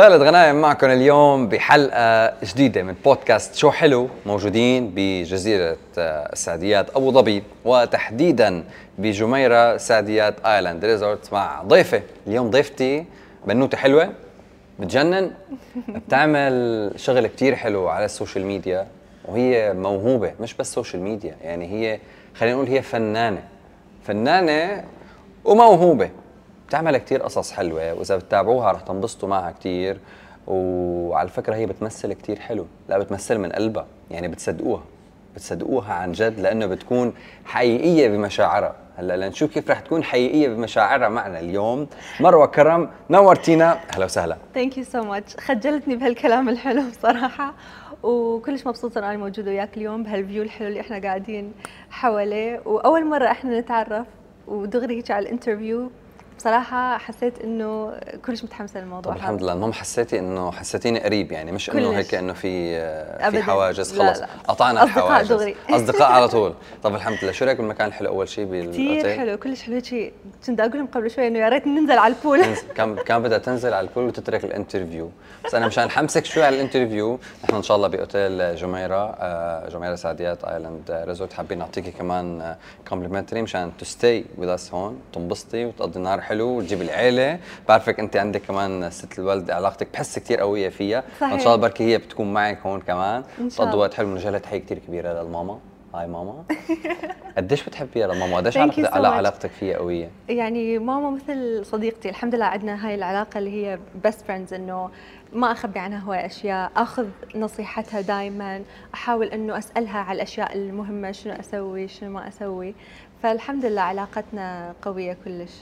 خالد غنايم معكم اليوم بحلقة جديدة من بودكاست شو حلو موجودين بجزيرة آه، السعديات أبو ظبي وتحديدا بجميرة سعديات Island Resort مع ضيفة. اليوم ضيفتي بنوتة حلوة بتجنن بتعمل شغل كتير حلو على ال social media وهي موهوبة مش بس social media يعني هي خلينا نقول هي فنانة. فنانة وموهوبة. بتعمل كتير قصص حلوة وإذا بتتابعوها رح تنبسطوا معها كتير. وعلى فكرة هي بتمثل كتير حلو لا بتمثل من قلبها يعني بتصدقوها بتصدقوها عن جد لأنه بتكون حقيقية بمشاعرها. هلأ لنشوف كيف رح تكون حقيقية بمشاعرها معنا اليوم. مروة كرم نورتينا أهلا وسهلا. thank you so much خجلتني بهالكلام الحلو بصراحة وكلش مبسوطة أنا موجودة وياك اليوم بهال view الحلو اللي إحنا قاعدين حواليه. وأول مرة إحنا نتعرف ودغري هيك على ال interview بصراحة حسيت إنه كلش متحمسة للموضوع طب الحمد لله. المهم حسيتي إنه حسيتيني قريب يعني مش إنه هيك إنه في في حواجز. خلص. قطعنا الحواجز. دغري. أصدقاء على طول. طب الحمد لله. شو رأيك بالمكان الحلو أول شيء بالاوتيل كثير حلو. كلش حلو. شيء كنت أقول لهم قبل شوي إنه يا ريت ننزل على البول. كان كان بدها تنزل على ال pool وتترك ال interview. بس أنا مشان حمسك شوي على ال interview نحن إن شاء الله بأوتيل جميرة آه، جميرة سعديات Island Resort حابين نعطيكي كمان complimentary مشان to stay with us هون تنبسطي وتقضي نهار حلو وتجيبي العيلة. بعرفك أنت عندك كمان ست الولد علاقتك بحس كثير قوية فيها. صحيح. ان شاء الله بركي هي بتكون معك هون كمان. تقضوا وقت حلو بنوجه لها تحيه كثير كبيرة للماما. هاي ماما. قديش بتحبيها لماما؟ قديش علاقتك على علاقتك فيها قوية؟ يعني ماما مثل صديقتي. الحمد لله عندنا هاي العلاقة اللي هي best friends إنه ما أخبي عنها هواي أشياء. أخذ نصيحتها دائما أحاول إنه أسألها على الأشياء المهمة شنو أسوي شنو ما أسوي. فالحمد لله علاقتنا قوية كلش.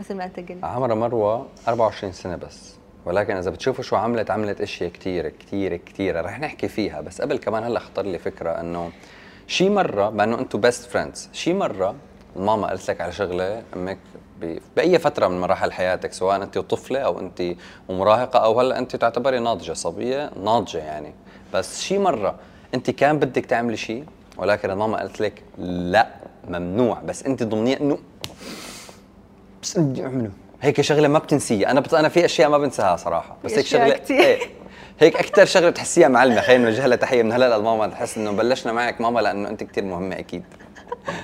مثل ما انت قلت عمرها مروة 24 سنة بس. ولكن إذا بتشوفوا شو عملت عملت إشياء كثير كثير كثير رح نحكي فيها. بس قبل كمان هلأ خطر لي فكرة إنه شي مرة بانه أنتم best friends شي مرة ماما قالت لك على شغلة أمك بأي فترة من مراحل حياتك سواء انت طفلة أو انت مراهقه أو هلأ انت تعتبري ناضجة صبية ناضجة يعني. بس شي مرة انت كان بدك تعملي شيء ولكن ماما قالت لك لأ ممنوع. بس انت ضمنية إنه بس بدي اعمله هيك شغلة ما بتنسيها. أنا بت... أنا في أشياء ما بنساها صراحة. بس هيك شغله كتير. إيه. هيك أكثر شغلة بتحسيها معلمة. خلينا نوجه لها تحية من هلأ لماما. تحس إنه بلشنا معك ماما لأنه أنت كثير مهمة أكيد.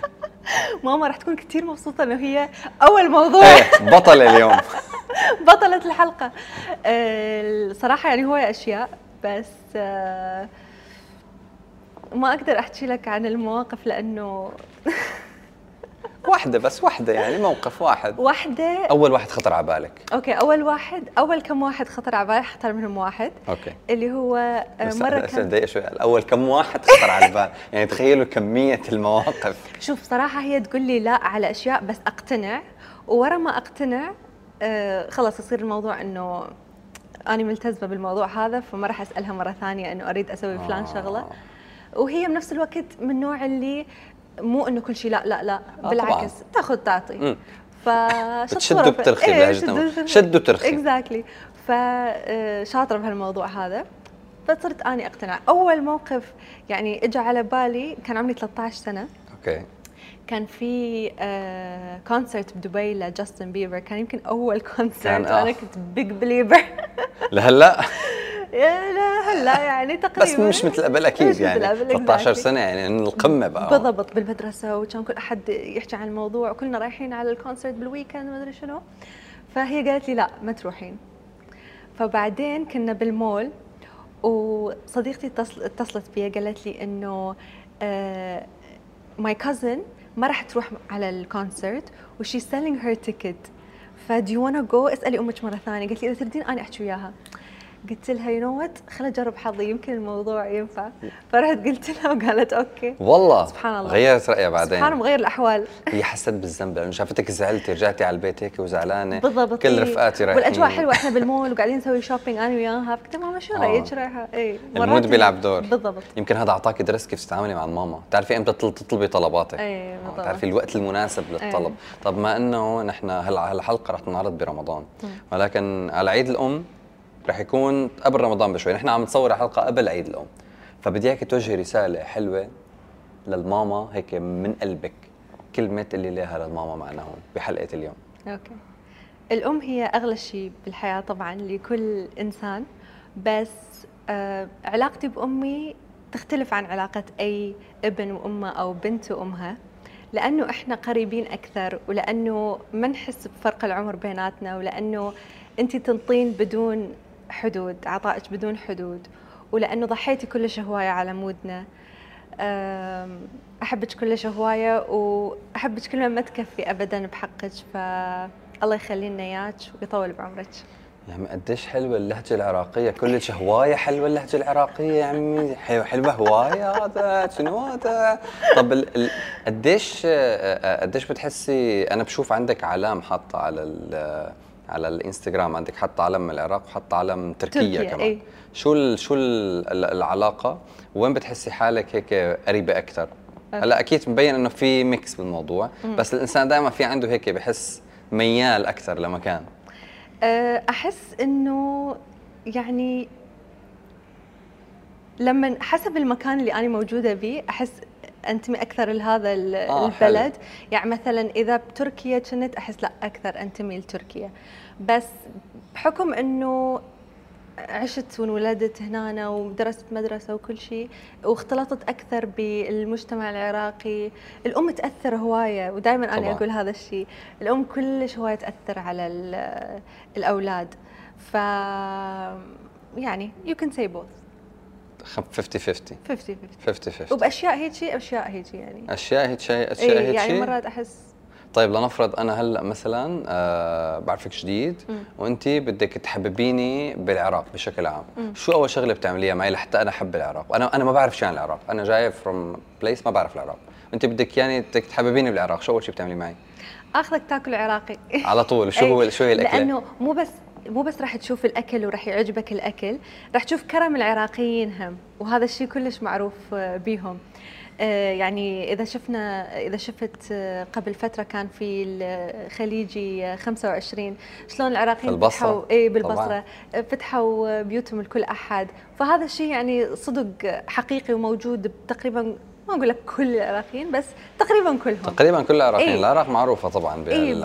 ماما رح تكون كثير مبسوطة إنه هي أول موضوع. إيه بطلة اليوم. بطلة الحلقة. الصراحه يعني هو أشياء. بس آه، ما أقدر أحكي لك عن المواقف لأنه واحدة بس واحدة يعني موقف واحد. واحدة. أول واحد خطر على بالك. okay أول واحد أول كم واحد خطر على بالي اختار منهم واحد. okay. اللي هو آه، مرة بس كان دقيقة شوي. الأول كم واحد خطر على البال يعني تخيلوا كمية المواقف. شوف صراحة هي تقول لي لا على أشياء بس أقتنع. وورا ما أقتنع آه خلاص يصير الموضوع إنه أنا ملتزمة بالموضوع هذا فما راح أسألها مرة ثانية إنه أريد أسوي فلان آه. شغلة. وهي بنفس الوقت من النوع اللي مو إنه كل شيء لا لا لا آه بالعكس تأخذ تعطي. فشد وبترخي إيه شد وترخي اكزاكتلي فشاطره بهالموضوع هذا. فصرت أني أقتنع. أول موقف يعني اجى على بالي كان عمري 13 سنة. okay. كان في آه concert بدبي لجاستن بيبر. كان يمكن أول concert وأنا كنت big Belieber لهلأ؟ لا هلا يعني تقريبا بس مش مثل قبل أكيد يعني. 13 سنة يعني القمة بقى. بالضبط بالمدرسة وكان كل أحد يحكي عن الموضوع. وكلنا رايحين على ال concert بال weekend ما أدري شنو. فهي قالت لي لا ما تروحين. فبعدين كنا بالمول وصديقتي اتصلت بي قالت لي إنه my uh, cousin ما راح تروح على ال concert و she's selling her ticket ف do you wanna go اسألي أمك مرة ثانية. قالت لي إذا تردين أنا احكي وياها قلت لها you know what خليني اجرب حظي يمكن الموضوع ينفع. فرحت قلت لها وقالت okay. والله. سبحان الله. غيرت رأيها بعدين. سبحان مغير الأحوال. هي حست بالذنب. لأنه شافتك زعلتي رجعتي على البيت هيك وزعلانة. بالضبط. كل رفقاتي رايحين. والأجواء حلوة. إحنا بالمول وقاعدين نسوي shopping أنا وياها قلت ماما شو رأيك؟ رايحه اي ال mood بيلعب دور. بالضبط. يمكن هذا اعطاكي درس كيف تتعاملي مع الماما. بتعرفي إمتى تطلبي طلباتك. اي بالضبط. بتعرفي الوقت المناسب للطلب. أي. طب ما إنه نحن هالحلقة رح تنعرض برمضان. ولكن على عيد الأم رح يكون قبل رمضان بشوي. نحن عم نصور حلقة قبل عيد الأم. فبدي اياك توجهي رسالة حلوة للماما هيك من قلبك. كلمة اللي لها للماما معنا هون بحلقة اليوم. أوكي. الأم هي أغلى شيء بالحياة طبعا لكل إنسان بس آه علاقتي بأمي تختلف عن علاقة أي ابن وأمة أو بنت وأمها لأنه إحنا قريبين أكثر ولأنه ما نحس بفرق العمر بيناتنا ولأنه أنت تنطين بدون حدود عطائك بدون حدود. ولأنه ضحيتي كلش هواية على مودنا. أحبك كلش هواية وأحبك كلمة ما تكفي أبدا بحقك فالله يخلي لنا إياك ويطول بعمرك. يا عمي قديش حلوة اللهجة العراقية. كلش هواية حلوة اللهجة العراقية يا عمي. حلوة هواية. هذا شنو هذا؟ طب ال- قديش آه، آه، قديش بتحسي أنا بشوف عندك علام حاطة على ال- على الإنستغرام عندك حاطه علم العراق وحاطه علم تركيا, تركيا، كمان. إيه. شو ال شو ال ال- العلاقة؟ وين بتحسي حالك هيك قريبة أكثر هلا أكيد مبين إنه في mix بالموضوع بس الإنسان دائما في عنده هيك بحس ميال أكثر لمكان. أه، أحس إنه يعني لما حسب المكان اللي أنا موجودة به أحس انتمي أكثر لهذا آه، البلد. يعني مثلا إذا بتركيا كنت أحس لا أكثر انتمي لتركيا بس بحكم إنه عشت وانولدت هنا ودرست مدرسة وكل شيء واختلطت أكثر بالمجتمع العراقي الأم تأثر هواية ودائما أنا طبعاً. أقول هذا الشيء الأم كلش هواية تأثر على ال- الأولاد. ف يعني you can say both. 50 50 50 50 50 50 وبأشياء هيك شيء أشياء هيك يعني. أشياء هيك شيء اشياء إيه هيك يعني مرات أحس. طيب لنفرض أنا هلأ مثلا آه بعرفك جديد وأنت بدك تحببيني بالعراق بشكل عام. شو أول شغلة بتعمليها معي لحتى أنا أحب العراق؟ أنا أنا ما بعرف شو عن العراق. أنا جاي فروم بليس ما بعرف العراق. أنت بدك يعني بدك تحببيني بالعراق. شو أول شيء بتعملي معي؟ آخذك تاكل عراقي. على طول. شو هو إيه، شو هي الأكلة؟ لأنه مو بس مو بس راح تشوف الأكل وراح يعجبك الأكل راح تشوف كرم العراقيين هم وهذا الشيء كلش معروف آه، بيهم آه، يعني إذا شفنا إذا شفت آه، قبل فترة كان في الخليجي آه، 25 شلون العراقيين البصرة. فتحوا اي طبعاً. بالبصره آه، فتحوا بيوتهم لكل أحد فهذا الشيء يعني صدق حقيقي وموجود تقريبا ما أقول لك كل العراقيين بس تقريبا كلهم. تقريبا كل العراقيين. إيه. العراق معروفة طبعا إيه، بال-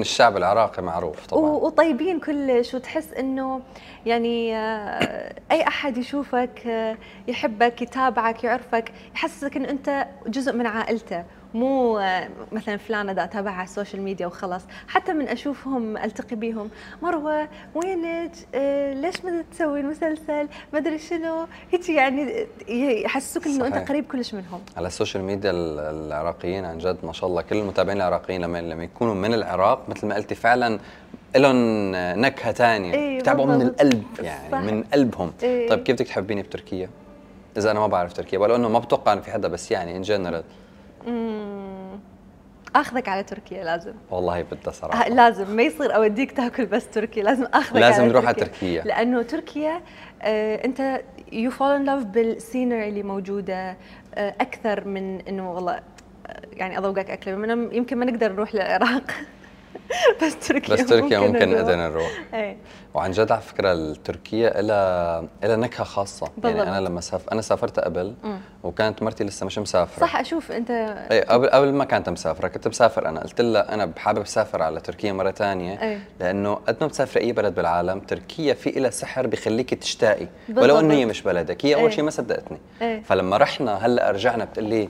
الشعب العراقي معروف طبعا. وطيبين كلش وتحس إنه يعني آه، أي أحد يشوفك آه، يحبك يتابعك يعرفك يحسسك إن أنت جزء من عائلته. مو مثلا فلانه دا اتابعها على ال social media وخلاص حتى من أشوفهم ألتقي بيهم مروة وينك آه، ليش ما تسوي المسلسل ما أدري شنو هيك يعني يحسسوك إنه أنت. قريب كلش منهم على ال social media ال- العراقيين عن جد ما شاء الله كل المتابعين العراقيين لما لما يكونوا من العراق مثل ما قلتي فعلا لهم نكهة ثانية إيه، بتابعوا من. القلب يعني صح. من قلبهم إيه. طيب كيف بدك تحبيني بتركيا؟ إذا أنا ما بعرف تركيا ولو إنه ما بتوقع إنه في حدا بس يعني in general مم. آخذك على تركيا لازم والله بدها صراحة لازم ما يصير اوديك تاكل بس تركي لازم آخذك لازم على نروح على تركيا. تركيا. لأنه تركيا آه أنت you fall in love بال scenery اللي موجودة آه أكثر من إنه والله آه، يعني أذوقك أكلة يمكن ما نقدر نروح للعراق بس تركيا بس تركيا ممكن نروح. نقدر نروح إيه وعن جد على فكرة التركيا لها لها نكهة خاصة يعني بالضبط. أنا لما سافر أنا سافرت قبل مم. وكانت مرتي لسه مش مسافرة صح أشوف انت إيه قبل قبل ما كانت مسافرة كنت مسافر أنا قلت لها أنا حابب أسافر على تركيا مرة ثانية إيه. لأنه قد ما بتسافري أي بلد بالعالم تركيا في لها سحر بخليك تشتاقي ولو. إنه هي مش بلدك هي أول إيه. شيء ما صدقتني إيه. فلما رحنا هلأ رجعنا بتقول لي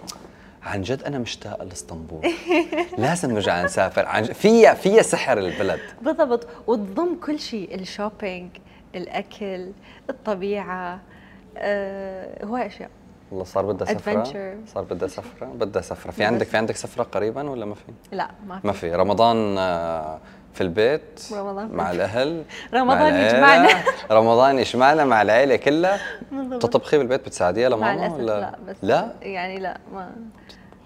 عن جد أنا مشتاقه لاسطنبول. لازم نرجع نسافر. عن جد فيها فيها سحر البلد. بالضبط. وتضم كل شيء ال shopping الأكل الطبيعة آه هواي أشياء. والله صار بدها سفرة. Adventure. صار بدها سفرة. بدها سفرة. في عندك في عندك سفرة قريبا ولا ما في؟ لا ما في. ما في. رمضان آه، في البيت رمضان مع الأهل رمضان. يجمعنا. رمضان يجمعنا مع العيلة كلها. تطبخي بالبيت بتساعديها لماما ولا؟ لا بس لا؟ يعني لا ما.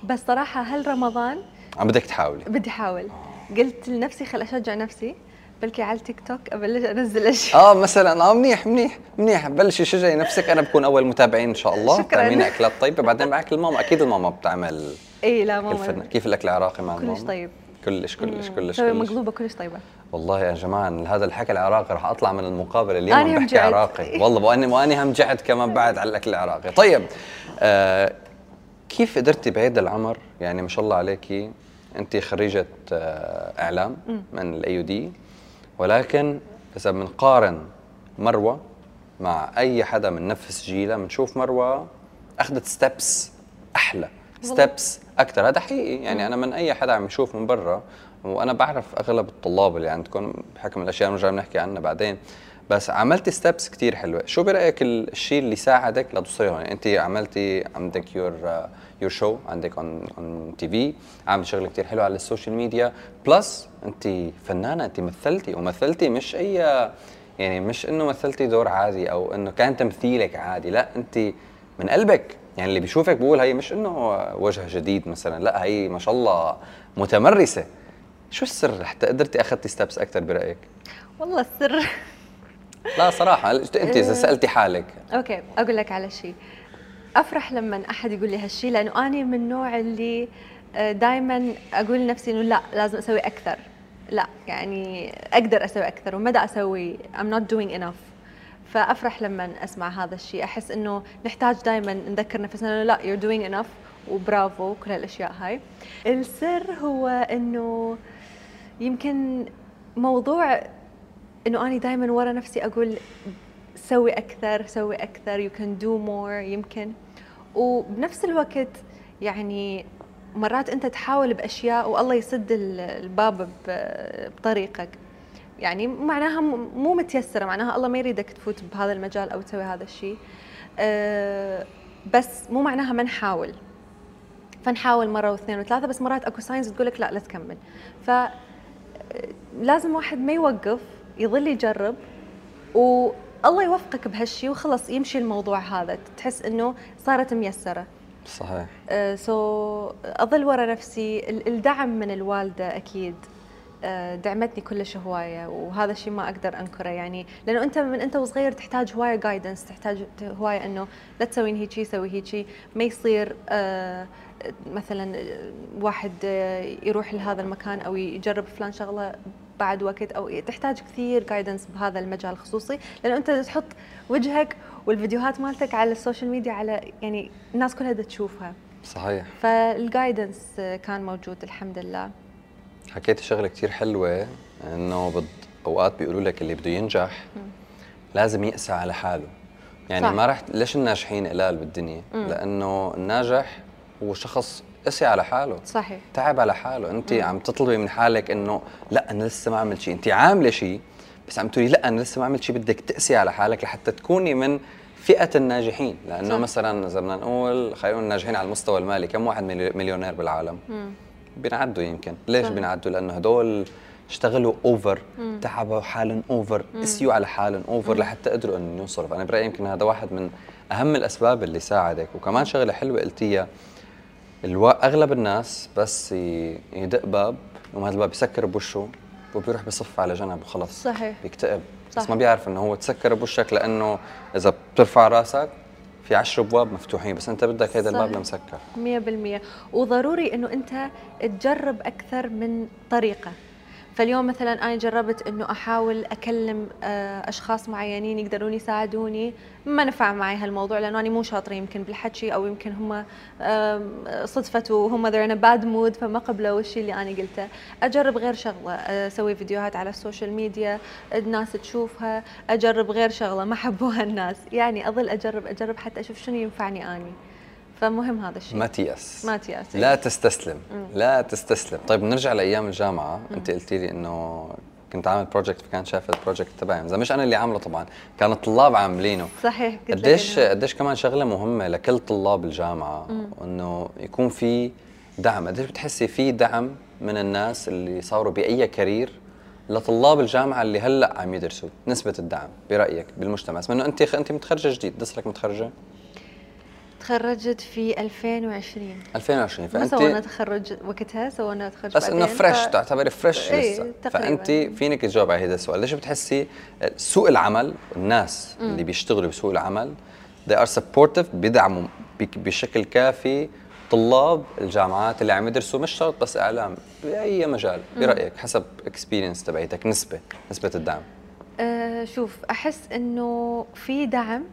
بس صراحة هل رمضان؟ عم بدك تحاولي. بدي أحاول. قلت لنفسي خل أشجع نفسي بلكي على التيك توك أبلش أنزل أشياء. آه مثلا آه منيح منيح منيح. بلشي شجعي نفسك. أنا بكون أول متابعين إن شاء الله. شكراً. تعملين أكلات طيبة. بعدين معك الماما. أكيد الماما بتعمل اي لا ماما. كيف الأكل العراقي مع كلش الماما طيب. كلش كلش كلش كلش. مقلوبة كلش طيبة. والله يا جماعة هذا الحكي العراقي راح أطلع من المقابلة اليوم أنا بحكي جعت. عراقي. والله واني واني هم جعت كمان بعد على الأكل العراقي. طيب آه كيف قدرتي بهيدا العمر؟ يعني ما شاء الله عليكي أنت خريجة آه إعلام من الاي دي ولكن إذا بنقارن مروة مع أي حدا من نفس جيلها بنشوف مروة أخذت steps أحلى. steps أكثر هذا حقيقي. يعني أنا من أي حدا عم يشوف من برا وأنا بعرف أغلب الطلاب اللي عندكم بحكم الأشياء اللي بنرجع بنحكي عنها بعدين. بس عملتي steps كثير حلوة. شو برأيك الشيء اللي ساعدك لتوصلي هون؟ يعني أنت عملتي عندك your your show عندك on on TV عامل شغل كثير حلو على ال social media plus أنت فنانة أنت مثلتي. ومثلتي مش أي يعني مش إنه مثلتي دور عادي أو إنه كان تمثيلك عادي. لا أنت من قلبك يعني اللي بيشوفك بقول هي مش إنه وجه جديد مثلا لا هي ما شاء الله متمرسة. شو السر؟ حتى قدرتي أخذتي ستبس أكثر برأيك؟ والله السر. لا صراحة إنت إذا أه، سألتي حالك. أوكي أقول لك على شيء. أفرح لما أحد يقول لي هالشيء لأنه أنا من النوع اللي دائما أقول لنفسي إنه لا لازم أسوي أكثر. لا يعني أقدر أسوي أكثر ومدى أسوي I'm not doing enough. فأفرح لما أسمع هذا الشيء. أحس إنه نحتاج دائما نذكر نفسنا لا you're doing enough وبرافو كل هالأشياء هاي. السر هو إنه يمكن موضوع إنه أني دائما ورا نفسي أقول سوي أكثر سوي أكثر you can do more يمكن. وبنفس الوقت يعني مرات أنت تحاول بأشياء والله يسد الباب بطريقك. يعني معناها مو متيسرة معناها الله ما يريدك تفوت بهذا المجال أو تسوي هذا الشيء أه بس مو معناها ما نحاول. فنحاول مرة واثنين وثلاثة بس مرات أكو signs تقول لك لا لا تكمل ف لازم واحد ما يوقف يظل يجرب والله يوفقك بهالشيء وخلص يمشي الموضوع هذا. تحس إنه صارت ميسرة. صحيح. so uh, so, أظل ورا نفسي الدعم من الوالدة أكيد. دعمتني كلش هواية وهذا الشيء ما أقدر أنكره. يعني لأنه أنت من أنت وصغير تحتاج هواية guidance تحتاج هواية إنه لا تسوين هيجي سوي هيجي. ما يصير uh, مثلا واحد يروح لهذا المكان أو يجرب فلان شغلة بعد وقت أو تحتاج كثير guidance بهذا المجال الخصوصي لأنه أنت تحط وجهك والفيديوهات مالتك على ال social media على يعني الناس كلها تشوفها. صحيح. فال guidance كان موجود الحمد لله. حكيت شغلة كثير حلوة إنه بد... أوقات بيقولوا لك اللي بده ينجح م. لازم يقسى على حاله يعني صح. ما راح ليش الناجحين قلال بالدنيا م. لأنه الناجح هو شخص قسي على حاله صحيح تعب على حاله أنت مم. عم تطلبي من حالك إنه لأ أنا لسه ما عملت شيء أنت عاملة شيء بس عم تقولي لأ أنا لسه ما عملت شيء بدك تقسي على حالك لحتى تكوني من فئة الناجحين لأنه صح. مثلا إذا بدنا نقول خلينا نقول الناجحين على المستوى المالي كم واحد مليونير بالعالم مم. بينعدوا يمكن. ليش بينعدوا لأنه هدول اشتغلوا over تعبوا حالهم over قسيوا على حالهم over لحتى قدروا انه يوصلوا. فأنا برأيي يمكن هذا واحد من أهم الأسباب اللي ساعدك. وكمان شغلة حلوة قلتيها ألو... أغلب الناس بس يدق باب وهذا الباب يسكر بوشه وبيروح بصف على جنب وخلص. صحيح. بيكتئب. صح. بس ما بيعرف إنه هو تسكر بوشك لأنه إذا بترفع رأسك في عشر أبواب مفتوحين بس أنت بدك هذا الباب مسكر 100% وضروري إنه أنت تجرب أكثر من طريقة. فاليوم مثلا أنا جربت إنه أحاول أكلم آه، أشخاص معينين يقدرون يساعدوني. ما نفع معي هالموضوع لأنه أنا مو شاطرة يمكن بالحكي أو يمكن هم صدفه وهم a bad mood فما قبلوا الشيء اللي أنا قلته. أجرب غير شغلة أسوي فيديوهات على ال social media الناس تشوفها أجرب غير شغلة ما حبوها الناس. يعني أظل أجرب أجرب حتى أشوف شنو ينفعني أني. فمهم هذا الشيء. ما تيأس ما تيأس لا تستسلم. مم. لا تستسلم. طيب بنرجع لأيام الجامعة. مم. أنت قلتي لي إنه كنت عامل project فكان شاف ال project تبعي اذا مش أنا اللي عامله طبعا كان الطلاب عاملينه. صحيح قديش قديش كمان شغلة مهمة لكل طلاب الجامعة إنه يكون في دعم. قديش بتحسي في دعم من الناس اللي صاروا بأي career لطلاب الجامعة اللي هلأ عم يدرسوا؟ نسبة الدعم برأيك بالمجتمع. إنه أنت أنت متخرجة جديد دسلك متخرجة؟ تخرجت في 2020 2020 فانت ما سوينا تخرج وقتها سوينا تخرج بس إنه فريش ف... تعتبري fresh إيه لسه. تقريباً. فانت فينك تجاوب على هذا السؤال. ليش بتحسي سوق العمل الناس م. اللي بيشتغلوا بسوق العمل they are supportive بيدعموا بشكل كافي طلاب الجامعات اللي عم يدرسوا مش شرط بس إعلام بأي مجال. برأيك حسب experience تبعيتك نسبة نسبة الدعم. أه شوف أحس إنه في دعم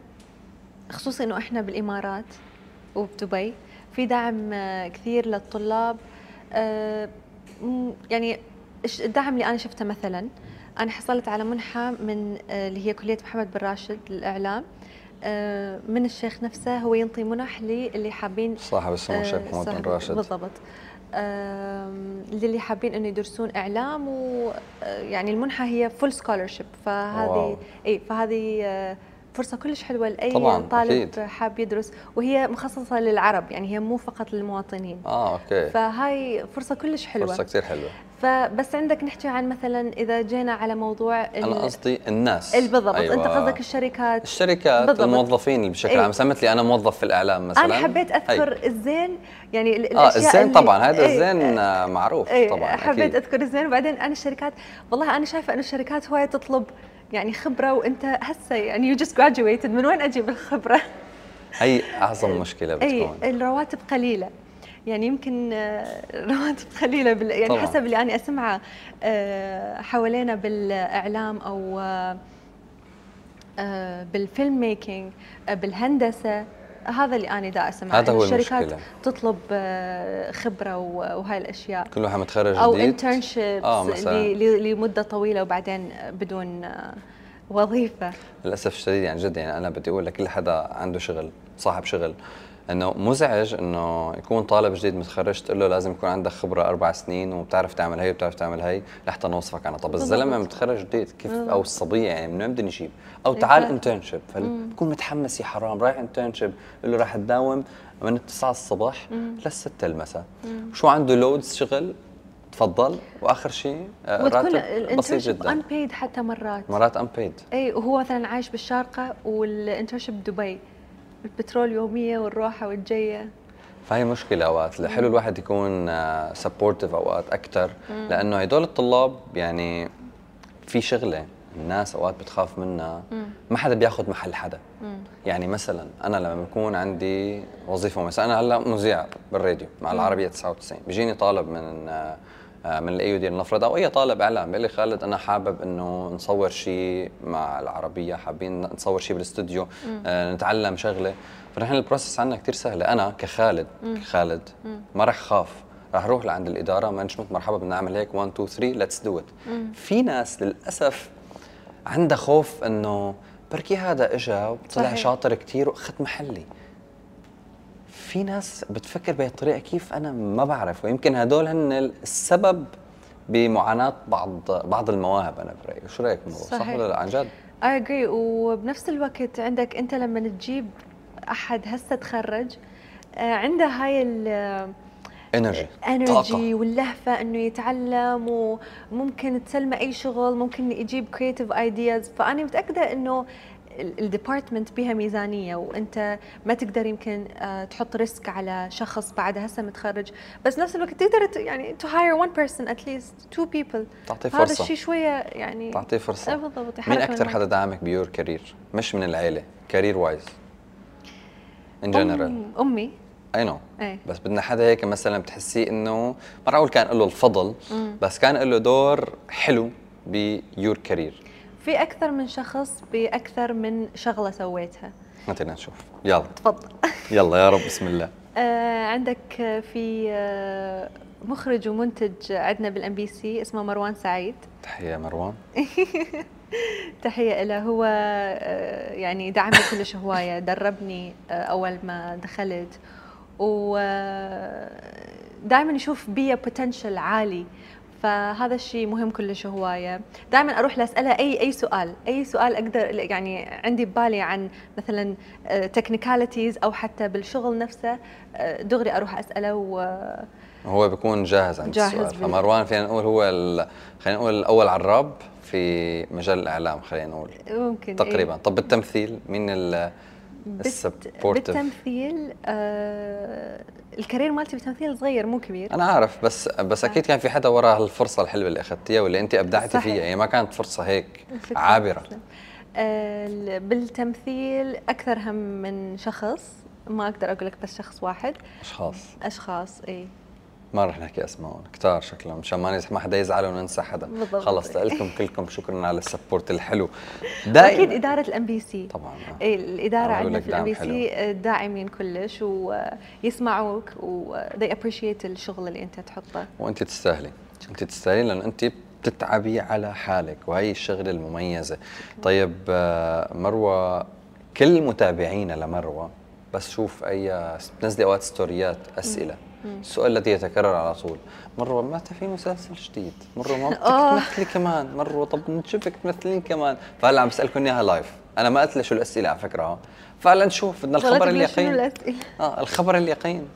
خصوصا إنه إحنا بالإمارات وبدبي في دعم آه، كثير للطلاب. آه، يعني الدعم اللي أنا شفته مثلا؟ أنا حصلت على منحة من آه، اللي هي كلية محمد بن راشد للإعلام. من الشيخ نفسه هو ينطي منح للي حابين صاحب السمو الشيخ محمد بن راشد. بالضبط. للي حابين إنه يدرسون إعلام و آه، يعني المنحة هي full scholarship فهذه. إي فهذه فرصة كلش حلوة لأي طبعاً، طالب أكيد. حاب يدرس وهي مخصصة للعرب يعني هي مو فقط للمواطنين آه أوكي فهاي فرصة كلش حلوة فرصة كثير حلوة فبس عندك نحكي عن مثلا إذا جينا على موضوع أنا قصدي الناس ال- بالضبط أيوة. انت قصدك الشركات الشركات بالضبط. الموظفين بشكل إيه. عام مثلا مثلي أنا موظف في الإعلام مثلا أنا حبيت. أذكر الزين يعني آه الأشياء الزين اللي- طبعا هذا إيه، الزين آه، معروف إيه، طبعا حبيت أكيد. أذكر الزين وبعدين أنا الشركات والله أنا شايفة إنه الشركات هواي تطلب يعني خبرة وأنت هسه يعني you just graduated من وين أجيب الخبره؟ هي أعظم مشكلة أي بتكون الرواتب قليلة يعني يمكن آه، رواتب قليلة بال يعني طبعاً. حسب اللي أنا أسمعه آه، حوالينا بالإعلام أو آه، بال film making بالهندسة هذا اللي أنا دا أسمعه. هذا هو الشركات المشكلة. تطلب آه، خبرة وهاي الأشياء. كل واحد متخرج أو جديد. internships آه،. لمدة طويلة وبعدين بدون آه، وظيفة. للأسف الشديد يعني جد يعني أنا بدي أقول لكل حدا عنده شغل صاحب شغل. إنه مزعج إنه يكون طالب جديد متخرج تقول له لازم يكون عندك خبرة أربع سنين وبتعرف تعمل هي وبتعرف تعمل هي لحتى نوصفك أنا. طب الزلمة. متخرج جديد كيف؟ بالضبط. أو الصبية يعني من وين بدنا نجيب؟ أو تعال internship فبكون متحمس يا حرام رايح internship بقول له راح تداوم من التسعة الصبح للستة المساء. شو عنده loads شغل؟ تفضل. وآخر شيء آه، راتب بسيط جدا. unpaid حتى مرات. مرات unpaid اي وهو مثلا عايش بالشارقة وال internship بدبي البترول يومية والروحه والجيه فهي مشكلة أوقات. الحلو الواحد يكون supportive أوقات أكثر لأنه هدول الطلاب يعني في شغلة الناس أوقات بتخاف منها. ما حدا بياخذ محل حدا. يعني مثلا أنا لما بكون عندي وظيفة مثلا أنا هلأ مذيع بالراديو مع العربية 99 بيجيني طالب من آه، آه، من ال AUD لنفرض أو أي طالب إعلام. بيقول لي خالد أنا حابب إنه نصور شيء مع العربية حابين نصور شيء بالاستوديو آه نتعلم شغلة. فنحن ال process عندنا كثير سهلة. أنا كخالد كخالد ما رح خاف. رح أروح لعند الإدارة management مرحبا بدنا نعمل هيك. 1 2 3 let's do it في ناس للأسف عندها خوف إنه بركي هذا اجى وطلع. شاطر كثير واخذ محلي. في ناس بتفكر بهي الطريقة كيف أنا ما بعرف ويمكن هدول هن السبب بمعاناة بعض بعض المواهب أنا برأيي. شو رأيك بالموضوع صح. ولا لا؟ عن جد؟ اي اجري وبنفس الوقت عندك أنت لما تجيب أحد هسه تخرج آه، عنده هاي ال energy energy واللهفة إنه يتعلم وممكن تسلمه أي شغل ممكن يجيب creative ideas فأنا متأكدة إنه ال department بها ميزانية وأنت ما تقدر يمكن آه، تحط risk على شخص بعد هسه متخرج. بس نفس الوقت تقدر يعني to hire one person at least two people. تعطيه هذا فرصة. الشيء شوية يعني تعطيه فرصة. آه، بالضبط مين أكثر حدا دعمك ب your career؟ مش من العيلة career wise in general أمي. اي نو بس بدنا حدا هيك مثلا بتحسيه إنه ما أقول كان له الفضل مم. بس كان له دور حلو ب your career. في أكثر من شخص بأكثر من شغلة سويتها. خلينا نشوف. يلا. تفضل. يلا يا رب بسم الله. آه عندك آه، في آه مخرج ومنتج عندنا بال MBC اسمه مروان سعيد. تحية مروان. تحية له هو آه يعني دعمني كلش هواية دربني آه أول ما دخلت. و دائما يشوف بي potential عالي. فهذا الشيء مهم كلش هواية. دائما أروح لاساله اي أي سؤال. أي سؤال أقدر يعني عندي ببالي عن مثلا technicalities أو حتى بالشغل نفسه آه، دغري أروح أسأله و هو بيكون جاهز عند جاهز السؤال. فمروان فينا نقول هو ال... خلينا نقول الأول عراب في مجال الإعلام خلينا نقول. ممكن تقريبا. طب بالتمثيل مين بالتمثيل آه ال career مالتي بالتمثيل صغير مو كبير. أنا عارف بس بس أكيد كان في حدا وراء الفرصة الحلوة اللي أخذتيها واللي انت أبدعتي. فيها. هي ما كانت فرصة هيك. عابرة. آه ال- بالتمثيل أكثر هم من شخص. ما أقدر أقول لك بس شخص واحد. أشخاص. أشخاص اي ما رح نحكي اسمائهم كتار شكلهم. مشان ما ما حدا يزعل وننسى حدا. بالضبط. خلص لكم كلكم شكرا على ال support الحلو. دائما إدارة الام بي سي طبعا. إيه، الإدارة عندنا في الام بي سي داعمين كلش ويسمعوك و they appreciate الشغل اللي أنت تحطه. وأنت تستاهلي. أنت تستاهلي لأن أنت بتتعبي على حالك. وهي الشغلة المميزة. طيب آه، مروة كل متابعينا لمروة بس شوف أي بتنزلي أوقات ستوريات أسئلة. السؤال الذي يتكرر على طول. مروه متى في مسلسل جديد مروه ما بدك آه. تمثلي كمان مروه طب نشوفك تمثلين كمان. فهلا عم بسألكم إياها live أنا ما قلت شو الأسئلة على فكرة. ها فهلا نشوف بدنا الخبر اليقين. الأسئلة؟ آه الخبر اليقين.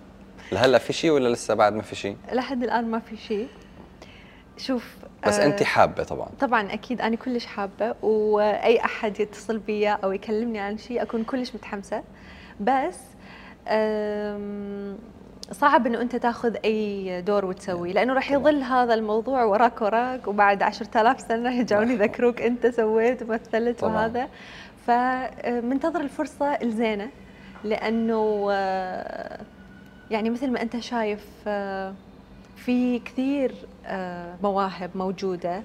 لهلا في شيء ولا لسه بعد ما في شيء لحد الآن ما في شيء شوف بس آه، انت حابة طبعا. طبعا أكيد أنا كلش حابة وأي أحد يتصل بيا أو يكلمني عن شيء أكون كلش متحمسة. بس صعب إنه أنت تاخذ أي دور وتسوي لأنه راح يظل هذا الموضوع وراك وراك وبعد 10000 سنة يرجعون يذكروك أنت سويت ومثلت. وهذا. فمنتظر الفرصة الزينة لأنه آه، يعني مثل ما أنت شايف آه، في كثير آه، مواهب موجودة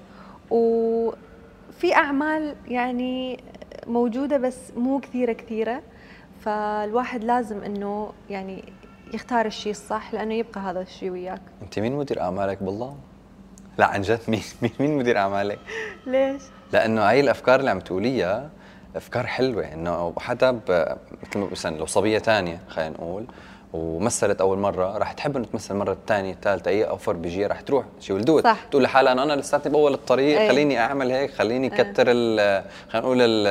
وفي أعمال يعني موجودة بس مو كثيرة كثيرة. فالواحد لازم إنه يعني يختار الشيء الصح لأنه يبقى هذا الشيء وياك. أنت مين مدير أعمالك بالله؟ لا عن جد مين مين مين مدير أعمالك؟ ليش؟ لأنه هاي الأفكار اللي عم تقوليها أفكار حلوة إنه حدا مثل مثلا لو صبية ثانية خلينا نقول ومثلت أول مرة رح تحب إنه تمثل المره الثانية الثالثه اي offer بيجي رح تروح. شي well done صح. تقول لحالها انه أنا لساتني بأول الطريق أي. خليني أعمل هيك خليني أي. كتر ال- خلينا نقول ال-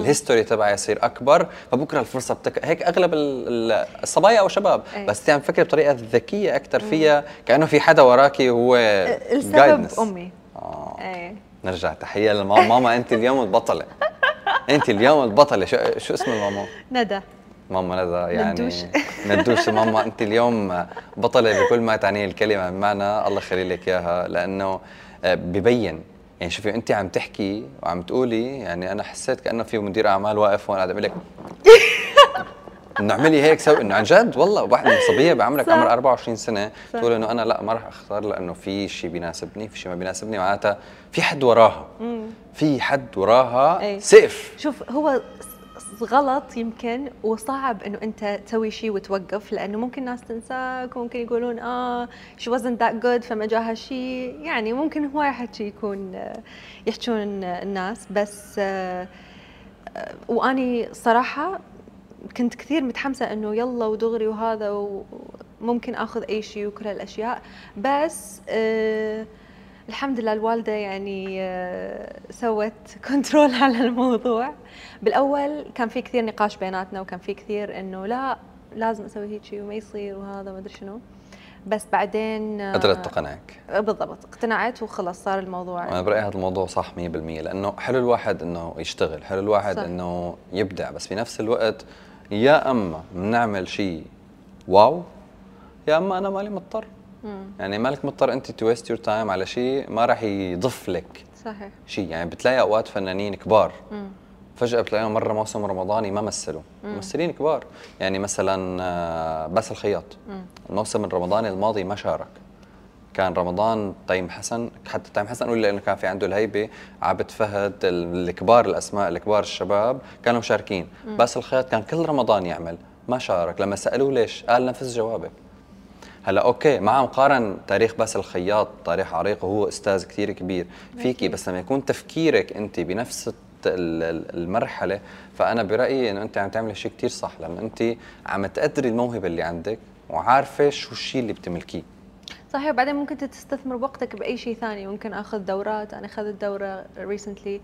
ال history تبعي يصير أكبر. فبكرة الفرصة بتك... هيك أغلب ال- ال- الصبايا أو شباب. أي. بس عم تفكر بطريقة ذكية أكثر فيها كأنه في حدا وراكي وهو السبب guidance. أمي. آه. إيه. نرجع تحية لماما ماما أنت اليوم البطلة. أنت اليوم البطلة. شو, شو اسم الماما؟ ندى. ماما ندى يعني ندوش. ندوش ماما أنت اليوم بطلة بكل ما تعنيه الكلمة بمعنى الله يخلي لك إياها لأنه آه، ببين يعني شوفي أنت عم تحكي وعم تقولي يعني أنا حسيت كأنه في مدير أعمال واقف هون قاعد يقول لك انه اعملي هيك سوي إنه عن جد والله واحد صبية بعمرك. عمر 24 سنة صح. تقول إنه أنا لا ما راح أختار لأنه في شيء بيناسبني في شيء ما بيناسبني معناتها في حد وراها في حد وراها أي. سيف شوف هو غلط يمكن وصعب إنه أنت تسوي شيء وتوقف لأنه ممكن ناس تنساك وممكن يقولون آه she wasn't that good فما جاها شيء يعني ممكن هواي حكي يكون آه، يحجون الناس بس آه، وأني صراحة كنت كثير متحمسة إنه يلا ودغري وهذا وممكن آخذ أي شيء وكل هالأشياء بس آه الحمد لله الوالدة يعني آه سوت كنترول على الموضوع بالأول كان في كثير نقاش بيناتنا وكان في كثير إنه لا لازم أسوي هيك شيء وما يصير وهذا ما أدري شنو بس بعدين آه، قدرت تقنعك بالضبط اقتنعت وخلص صار الموضوع أنا برأيي هذا الموضوع صح 100% لأنه حلو الواحد إنه يشتغل حلو الواحد صح. إنه يبدع بس بنفس الوقت يا أما بنعمل شيء wow يا أما أنا مالي مضطر. يعني مالك مضطر أنت to waste your time على شيء ما راح يضيف لك صحيح. شيء. يعني بتلاقي أوقات فنانين كبار مم. فجأة بتلاقيهم مرة موسم رمضاني ما مثلوا. ممثلين كبار. يعني مثلا آه، باسل الخياط. مم. الموسم الرمضاني الماضي ما شارك. كان رمضان تيم حسن حتى تيم حسن نقول لأنه كان في عنده الهيبة. عابد فهد ال- الكبار الأسماء الكبار الشباب كانوا مشاركين. باسل الخياط كان كل رمضان يعمل. ما شارك. لما سألوه ليش؟ قال نفس جوابك. هلا okay مع مقارن تاريخ باسل الخياط تاريخ عريق وهو أستاذ كثير كبير. فيكي بس لما يكون تفكيرك انت بنفس المرحلة فأنا برأيي إنه انت عم تعملي شيء كثير صح. لما انت عم تقدري الموهبة اللي عندك وعارفة شو الشيء اللي بتملكيه. صحيح وبعدين ممكن تستثمر وقتك بأي شيء ثاني. ممكن أخذ دورات. أنا أخذت دورة recently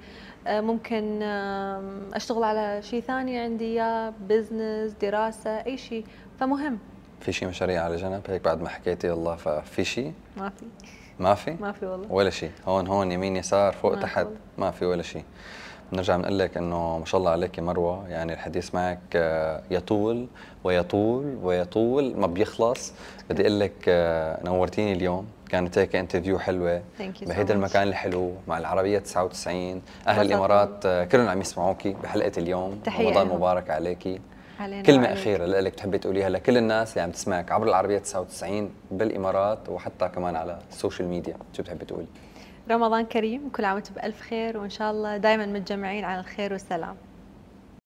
ممكن آم، أشتغل على شيء ثاني عندي إياه business دراسة أي شيء فمهم. في شيء مشاريع على جنب؟ هيك بعد ما حكيتي الله ففي شيء ما في. ما في؟ ما في والله. ولا شيء هون هون يمين يسار فوق ما تحت. ما في ولا شيء بنرجع بنقول لك إنه ما شاء الله عليك مروة. يعني الحديث معك آه، يطول ويطول ويطول ما بيخلص. بدي أقول لك آه، نورتيني اليوم. كانت هيك interview حلوة. بهيدا. المكان الحلو مع العربية 99 أهل. الإمارات آه، كلهم عم يسمعوكي بحلقة اليوم. رمضان. مبارك عليكي. كلمة وعليك. أخيرة لك تحبي تقوليها لكل الناس اللي عم تسمعك عبر العربية 99 بالإمارات وحتى كمان على ال social media شو بتحبي تقولي؟ رمضان كريم كل عام وأنتم بألف خير وإن شاء الله دائما متجمعين على الخير والسلام